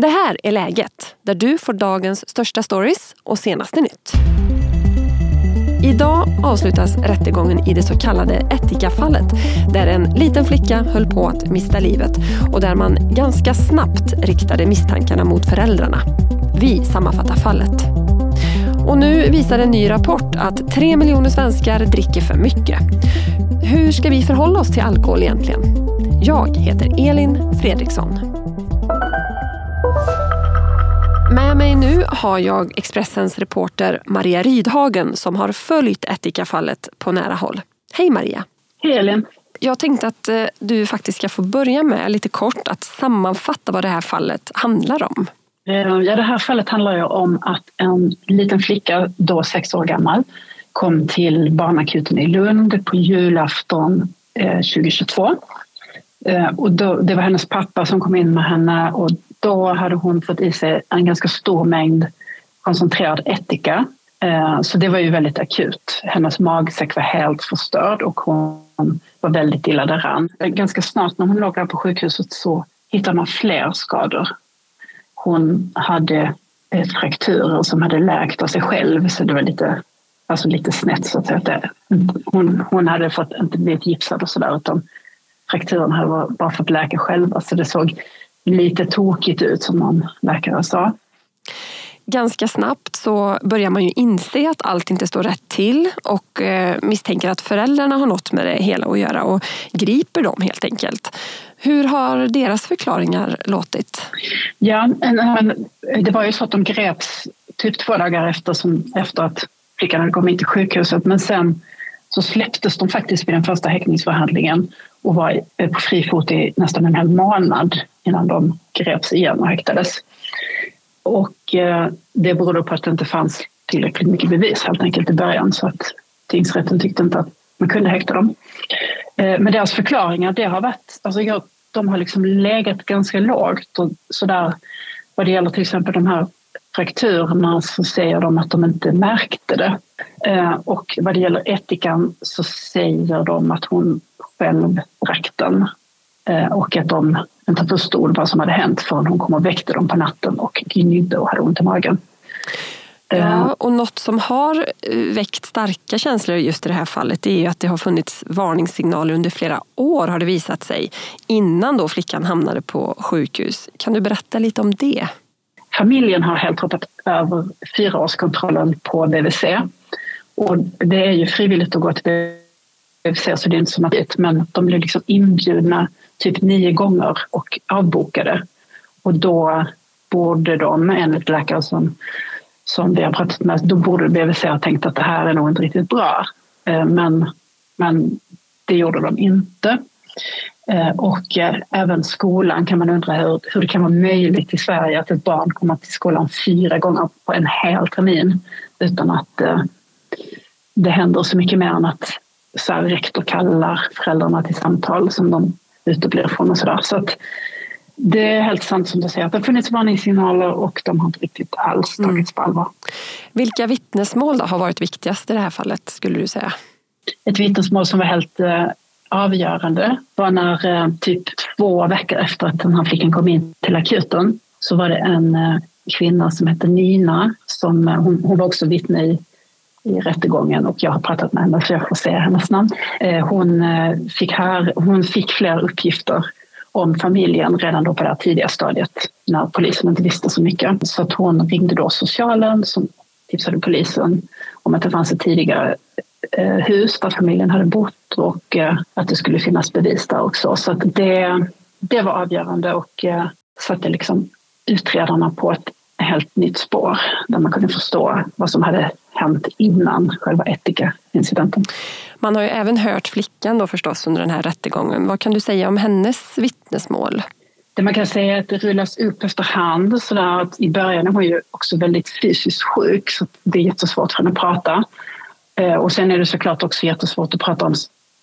Det här är läget, där du får dagens största stories och senaste nytt. Idag avslutas rättegången i det så kallade Etika-fallet där en liten flicka höll på att mista livet och där man ganska snabbt riktade misstankarna mot föräldrarna. Vi sammanfattar fallet. Och nu visar en ny rapport att tre miljoner svenskar dricker för mycket. Hur ska vi förhålla oss till alkohol egentligen? Jag heter Elin Fredriksson mig nu har jag Expressens reporter Maria Rydhagen som har följt Etika-fallet på nära håll. Hej Maria! Hej Elin! Jag tänkte att eh, du faktiskt ska få börja med lite kort att sammanfatta vad det här fallet handlar om. Eh, ja, det här fallet handlar ju om att en liten flicka, då sex år gammal, kom till barnakuten i Lund på julafton 2022. Eh, och då, det var hennes pappa som kom in med henne och då hade hon fått i sig en ganska stor mängd koncentrerad ättika. Eh, så det var ju väldigt akut. Hennes magsäck var helt förstörd och hon var väldigt illa däran. Ganska snart när hon låg där på sjukhuset så hittade man fler skador. Hon hade frakturer som hade läkt av sig själv så det var lite, alltså lite snett så att säga. Hon, hon hade fått, inte blivit gipsad och sådär utan frakturerna hade bara fått läka själva så det såg lite tokigt ut som någon läkare sa. Ganska snabbt så börjar man ju inse att allt inte står rätt till och eh, misstänker att föräldrarna har något med det hela att göra och griper dem helt enkelt. Hur har deras förklaringar låtit? Ja, det var ju så att de greps typ två dagar efter, som, efter att flickan hade kommit till sjukhuset men sen så släpptes de faktiskt vid den första häktningsförhandlingen och var på fri fot i nästan en hel månad innan de greps igen och häktades. Och eh, det berodde på att det inte fanns tillräckligt mycket bevis helt enkelt i början så att tingsrätten tyckte inte att man kunde häkta dem. Eh, men deras förklaringar, det har varit, alltså jag, de har liksom legat ganska lågt och sådär vad det gäller till exempel de här frakturerna så säger de att de inte märkte det. Eh, och vad det gäller etikan så säger de att hon själv drack den och att de inte förstod vad som hade hänt förrän hon kom och väckte dem på natten och gnydde och hade ont i magen. Ja, eh. och något som har eh, väckt starka känslor just i det här fallet är ju att det har funnits varningssignaler under flera år har det visat sig innan då flickan hamnade på sjukhus. Kan du berätta lite om det? Familjen har helt hoppat över fyraårskontrollen på BVC och det är ju frivilligt att gå till BVC så det är inte så naturligt men de blir liksom inbjudna typ nio gånger och avbokade. Och då borde de, enligt läkare som, som vi har pratat med, då borde BVC ha tänkt att det här är nog inte riktigt bra. Eh, men, men det gjorde de inte. Eh, och eh, även skolan kan man undra hur, hur det kan vara möjligt i Sverige att ett barn kommer till skolan fyra gånger på en hel termin utan att det händer så mycket mer än att så här, rektor kallar föräldrarna till samtal som de uteblir från och sådär. Så att det är helt sant som du säger att det har funnits varningssignaler och de har inte riktigt alls mm. tagits på allvar. Vilka vittnesmål har varit viktigast i det här fallet skulle du säga? Ett vittnesmål som var helt eh, avgörande var när eh, typ två veckor efter att den här flickan kom in till akuten så var det en eh, kvinna som hette Nina som eh, hon, hon var också vittne i i rättegången och jag har pratat med henne så jag får se hennes namn. Hon fick, här, hon fick flera uppgifter om familjen redan då på det här tidiga stadiet när polisen inte visste så mycket. Så att hon ringde då socialen som tipsade polisen om att det fanns ett tidigare hus där familjen hade bott och att det skulle finnas bevis där också. Så det, det var avgörande och satte liksom utredarna på ett helt nytt spår där man kunde förstå vad som hade hänt innan själva Etika-incidenten. Man har ju även hört flickan då förstås under den här rättegången. Vad kan du säga om hennes vittnesmål? Det man kan säga är att det rullas upp efterhand. Så där att I början är hon ju också väldigt fysiskt sjuk så det är jättesvårt för henne att prata. Eh, och sen är det såklart också jättesvårt att prata om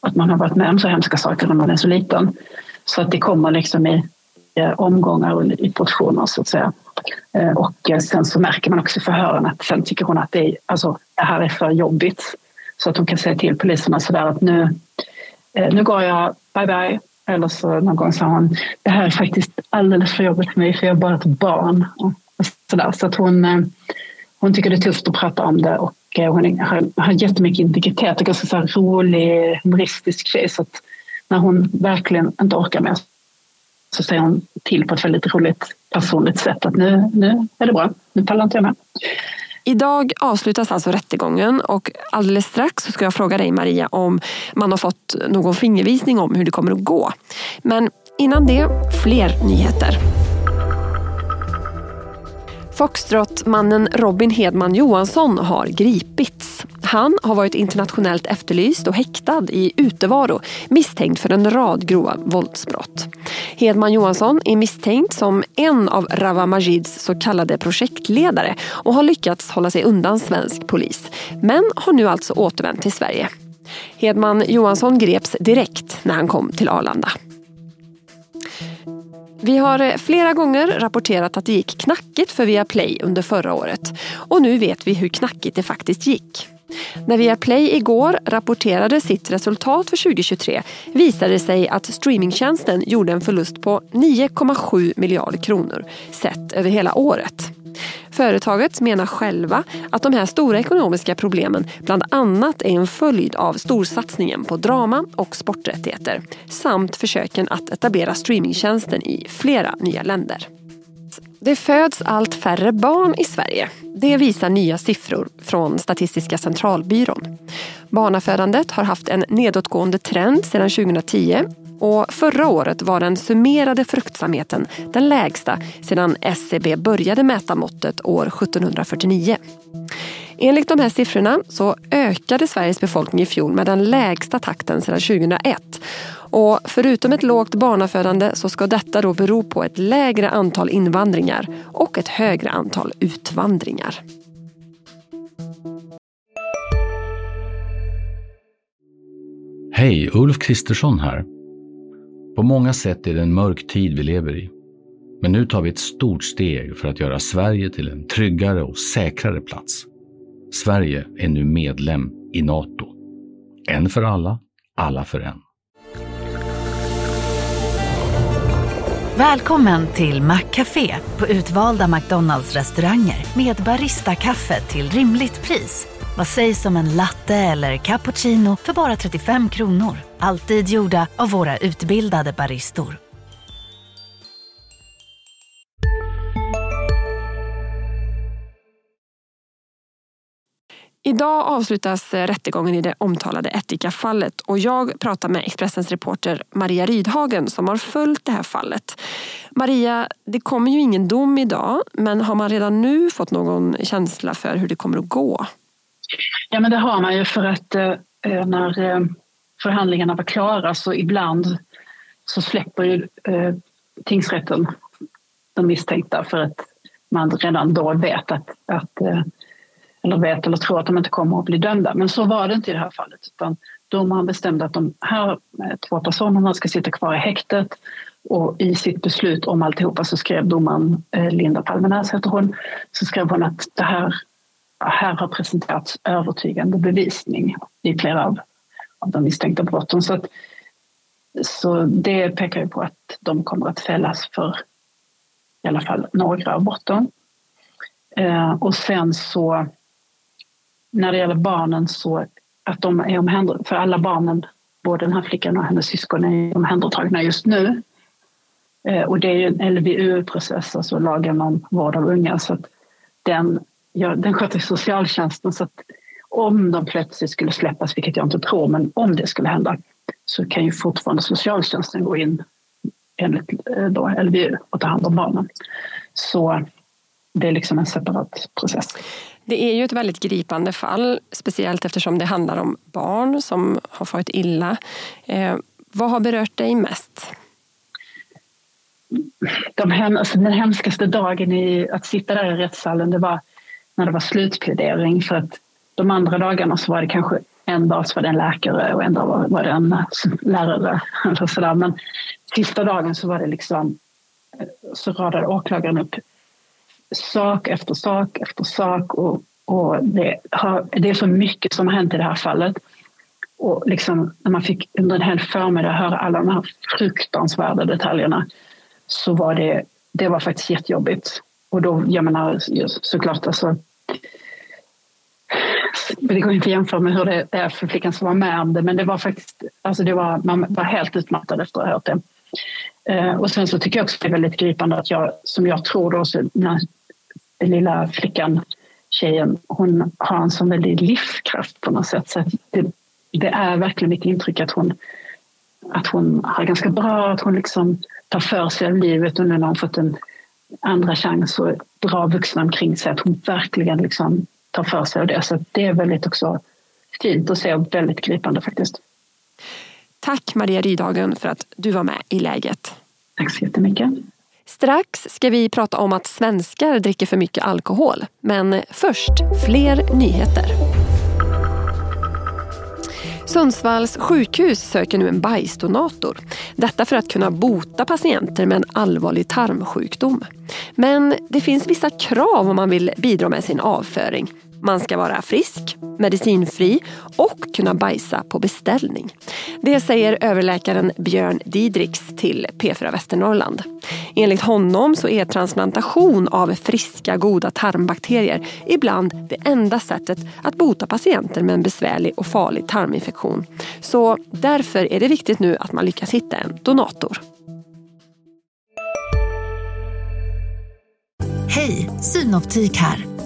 att man har varit med om så hemska saker när man är så liten. Så att det kommer liksom i eh, omgångar och i portioner så att säga. Eh, och sen så märker man också i förhören att sen tycker hon att det, är, alltså, det här är för jobbigt. Så att hon kan säga till poliserna sådär att nu, nu går jag, bye bye. Eller så någon gång sa hon, det här är faktiskt alldeles för jobbigt för mig för jag är bara ett barn. Och så där. så att hon, hon tycker det är tufft att prata om det och eh, hon har, har jättemycket integritet och ganska så här rolig, humoristisk tjej. Så att när hon verkligen inte orkar mer så säger hon till på ett väldigt roligt personligt sätt att nu, nu är det bra, nu pallar inte jag med. Idag avslutas alltså rättegången och alldeles strax så ska jag fråga dig Maria om man har fått någon fingervisning om hur det kommer att gå. Men innan det, fler nyheter. Foxtrot-mannen Robin Hedman Johansson har gripits. Han har varit internationellt efterlyst och häktad i utevaro misstänkt för en rad grova våldsbrott. Hedman Johansson är misstänkt som en av Rawa Majids så kallade projektledare och har lyckats hålla sig undan svensk polis. Men har nu alltså återvänt till Sverige. Hedman Johansson greps direkt när han kom till Arlanda. Vi har eh, flera gånger rapporterat att det gick knackigt för Viaplay under förra året och nu vet vi hur knackigt det faktiskt gick. När Viaplay igår rapporterade sitt resultat för 2023 visade det sig att streamingtjänsten gjorde en förlust på 9,7 miljarder kronor sett över hela året. Företaget menar själva att de här stora ekonomiska problemen bland annat är en följd av storsatsningen på drama och sporträttigheter samt försöken att etablera streamingtjänsten i flera nya länder. Det föds allt färre barn i Sverige. Det visar nya siffror från Statistiska centralbyrån. Barnafödandet har haft en nedåtgående trend sedan 2010 och förra året var den summerade fruktsamheten den lägsta sedan SCB började mäta måttet år 1749. Enligt de här siffrorna så ökade Sveriges befolkning i fjol med den lägsta takten sedan 2001. Och förutom ett lågt barnafödande så ska detta då bero på ett lägre antal invandringar och ett högre antal utvandringar. Hej, Ulf Kristersson här. På många sätt är det en mörk tid vi lever i. Men nu tar vi ett stort steg för att göra Sverige till en tryggare och säkrare plats. Sverige är nu medlem i Nato. En för alla, alla för en. Välkommen till Maccafé på utvalda McDonalds restauranger med Baristakaffe till rimligt pris. Vad sägs om en latte eller cappuccino för bara 35 kronor? Alltid gjorda av våra utbildade baristor. Idag avslutas rättegången i det omtalade Etika-fallet och jag pratar med Expressens reporter Maria Rydhagen som har följt det här fallet. Maria, det kommer ju ingen dom idag men har man redan nu fått någon känsla för hur det kommer att gå? Ja, men det har man ju för att eh, eh, när eh, förhandlingarna var klara så ibland så släpper ju eh, tingsrätten de misstänkta för att man redan då vet att, att eh, eller vet eller tror att de inte kommer att bli dömda. Men så var det inte i det här fallet. Utan domaren bestämde att de här eh, två personerna ska sitta kvar i häktet och i sitt beslut om alltihopa så skrev domaren eh, Linda Palmenäs heter hon, så skrev hon att det här här har presenterats övertygande bevisning i flera av, av de misstänkta brotten. Så, att, så det pekar ju på att de kommer att fällas för i alla fall några av brotten. Eh, och sen så när det gäller barnen så att de är omhändertagna, för alla barnen, både den här flickan och hennes syskon är omhändertagna just nu. Eh, och det är ju en LVU-process, alltså lagen om vård av unga, så att den ja, den sköter socialtjänsten så att om de plötsligt skulle släppas, vilket jag inte tror, men om det skulle hända så kan ju fortfarande socialtjänsten gå in enligt eh, då LVU och ta hand om barnen. Så det är liksom en separat process. Det är ju ett väldigt gripande fall, speciellt eftersom det handlar om barn som har farit illa. Eh, vad har berört dig mest? De, alltså den hemskaste dagen i att sitta där i rättssalen, det var när det var slutplädering. För att de andra dagarna så var det kanske en dag så var det en läkare och en dag var det en lärare. Eller så där. Men sista dagen så var det liksom så radade åklagaren upp sak efter sak efter sak och, och det, har, det är så mycket som har hänt i det här fallet. Och liksom, när man fick under en hel förmiddag höra alla de här fruktansvärda detaljerna så var det, det var faktiskt jättejobbigt. Och då, jag menar såklart alltså det går inte att jämföra med hur det är för flickan som var med om det men det var faktiskt, alltså det var, man var helt utmattad efter att ha hört det. Eh, och sen så tycker jag också det är väldigt gripande att jag, som jag tror då, så när den lilla flickan, tjejen, hon har en sån väldig livskraft på något sätt. Så det, det, är verkligen mitt intryck att hon, att hon har ganska bra, att hon liksom tar för sig av livet och nu när hon fått en andra chans och dra vuxna omkring sig, att hon verkligen liksom tar för sig av det. Så det är väldigt också fint att se och väldigt gripande faktiskt. Tack Maria Rydhagen för att du var med i läget. Tack så jättemycket. Strax ska vi prata om att svenskar dricker för mycket alkohol. Men först, fler nyheter. Sundsvalls sjukhus söker nu en bajsdonator. Detta för att kunna bota patienter med en allvarlig tarmsjukdom. Men det finns vissa krav om man vill bidra med sin avföring. Man ska vara frisk, medicinfri och kunna bajsa på beställning. Det säger överläkaren Björn Didriks till P4 Västernorrland. Enligt honom så är transplantation av friska goda tarmbakterier ibland det enda sättet att bota patienter med en besvärlig och farlig tarminfektion. Så därför är det viktigt nu att man lyckas hitta en donator. Hej, Synoptik här.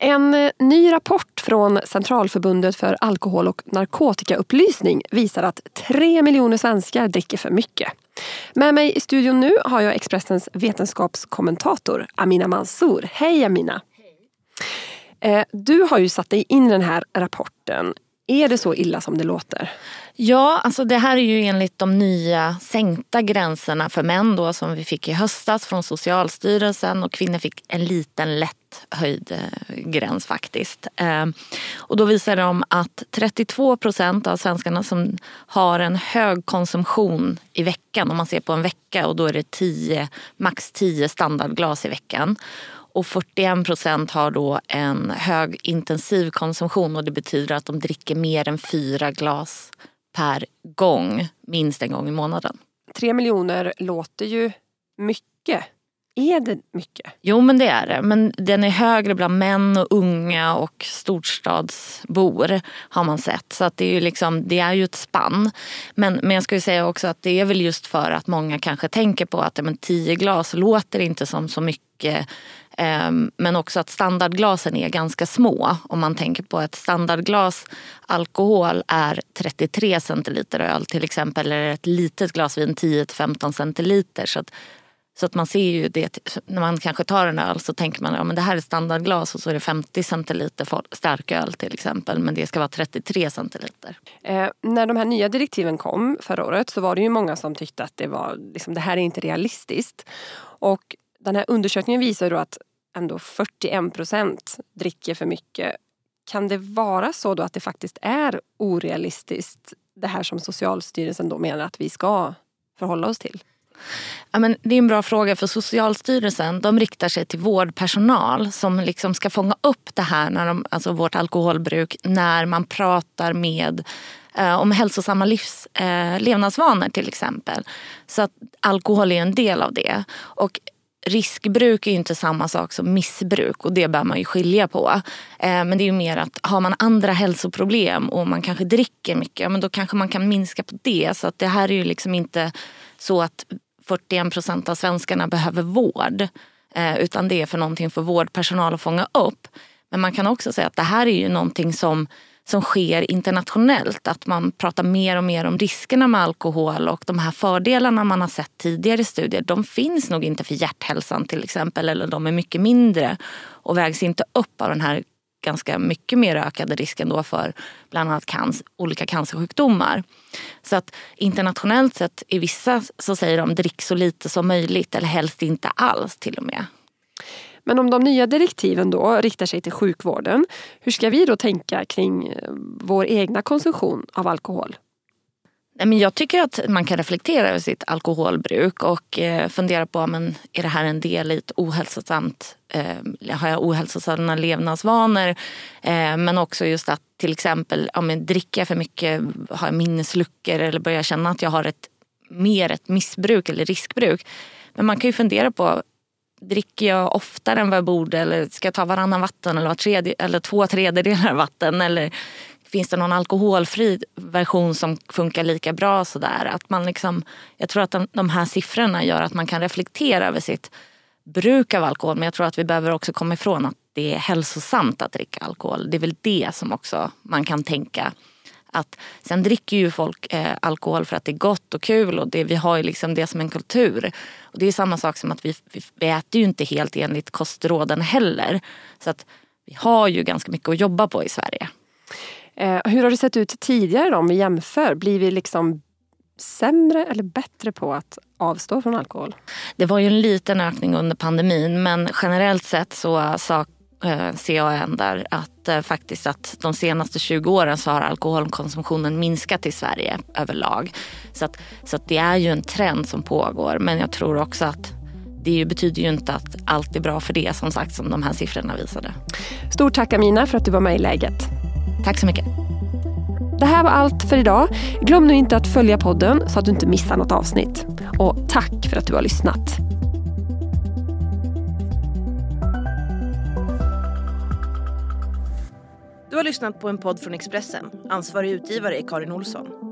En ny rapport från Centralförbundet för alkohol och narkotikaupplysning visar att tre miljoner svenskar dricker för mycket. Med mig i studion nu har jag Expressens vetenskapskommentator Amina Mansour. Hej Amina! Hej. Du har ju satt dig in i den här rapporten. Är det så illa som det låter? Ja, alltså det här är ju enligt de nya sänkta gränserna för män då, som vi fick i höstas från Socialstyrelsen och kvinnor fick en liten lätt höjd eh, gräns faktiskt. Ehm, och då visar de att 32 procent av svenskarna som har en hög konsumtion i veckan, om man ser på en vecka och då är det 10, max 10 standardglas i veckan och 41 procent har då en hög intensiv konsumtion och det betyder att de dricker mer än fyra glas per gång, minst en gång i månaden. Tre miljoner låter ju mycket. Är det mycket? Jo men det är det. Men den är högre bland män och unga och storstadsbor har man sett. Så att det, är ju liksom, det är ju ett spann. Men, men jag skulle säga också att det är väl just för att många kanske tänker på att men, tio glas låter inte som så mycket ehm, men också att standardglasen är ganska små. Om man tänker på ett standardglas alkohol är 33 centiliter öl till exempel. Eller ett litet glas vin 10-15 centiliter. Så att, så att man ser ju det, när man kanske tar en öl så tänker man att ja, det här är standardglas och så är det 50 centiliter starköl till exempel. Men det ska vara 33 centiliter. Eh, när de här nya direktiven kom förra året så var det ju många som tyckte att det, var, liksom, det här är inte realistiskt. Och den här undersökningen visar då att ändå 41 procent dricker för mycket. Kan det vara så då att det faktiskt är orealistiskt det här som Socialstyrelsen då menar att vi ska förhålla oss till? Ja, men det är en bra fråga för Socialstyrelsen de riktar sig till vårdpersonal som liksom ska fånga upp det här, när de, alltså vårt alkoholbruk, när man pratar med eh, om hälsosamma livs, eh, levnadsvanor till exempel. Så att alkohol är en del av det. Och riskbruk är inte samma sak som missbruk och det bör man ju skilja på. Eh, men det är ju mer att har man andra hälsoproblem och man kanske dricker mycket, men då kanske man kan minska på det. Så att det här är ju liksom inte så att 41 procent av svenskarna behöver vård. Eh, utan det är för någonting för vårdpersonal att fånga upp. Men man kan också säga att det här är ju någonting som som sker internationellt. Att man pratar mer och mer om riskerna med alkohol och de här fördelarna man har sett tidigare i studier. De finns nog inte för hjärthälsan till exempel eller de är mycket mindre och vägs inte upp av den här ganska mycket mer ökade risken då för bland annat cancer, olika cancersjukdomar. Så att internationellt sett i vissa så säger de drick så lite som möjligt eller helst inte alls till och med. Men om de nya direktiven då riktar sig till sjukvården, hur ska vi då tänka kring eh, vår egna konsumtion av alkohol? Jag tycker att man kan reflektera över sitt alkoholbruk och eh, fundera på men är det här en del i ett ohälsosamt, eh, har jag ohälsosamma levnadsvanor? Eh, men också just att till exempel ja, men dricker jag för mycket, har jag minnesluckor eller börjar känna att jag har ett, mer ett missbruk eller riskbruk. Men man kan ju fundera på dricker jag oftare än vad jag borde eller ska jag ta varannan vatten eller, tredje, eller två tredjedelar vatten? Eller finns det någon alkoholfri version som funkar lika bra? Sådär? Att man liksom, jag tror att de, de här siffrorna gör att man kan reflektera över sitt bruk av alkohol. Men jag tror att vi behöver också komma ifrån att det är hälsosamt att dricka alkohol. Det är väl det som också man kan tänka att sen dricker ju folk eh, alkohol för att det är gott och kul och det, vi har ju liksom det som en kultur. Och det är samma sak som att vi, vi, vi äter ju inte helt enligt kostråden heller. Så att vi har ju ganska mycket att jobba på i Sverige. Eh, hur har det sett ut tidigare då, om vi jämför? Blir vi liksom sämre eller bättre på att avstå från alkohol? Det var ju en liten ökning under pandemin men generellt sett så sa eh, CAN där att eh, faktiskt att de senaste 20 åren så har alkoholkonsumtionen minskat i Sverige överlag. Så, att, så att det är ju en trend som pågår men jag tror också att det betyder ju inte att allt är bra för det som sagt som de här siffrorna visade. Stort tack Amina för att du var med i läget. Tack så mycket. Det här var allt för idag. Glöm nu inte att följa podden så att du inte missar något avsnitt. Och tack för att du har lyssnat. Du har lyssnat på en podd från Expressen. Ansvarig utgivare är Karin Olsson.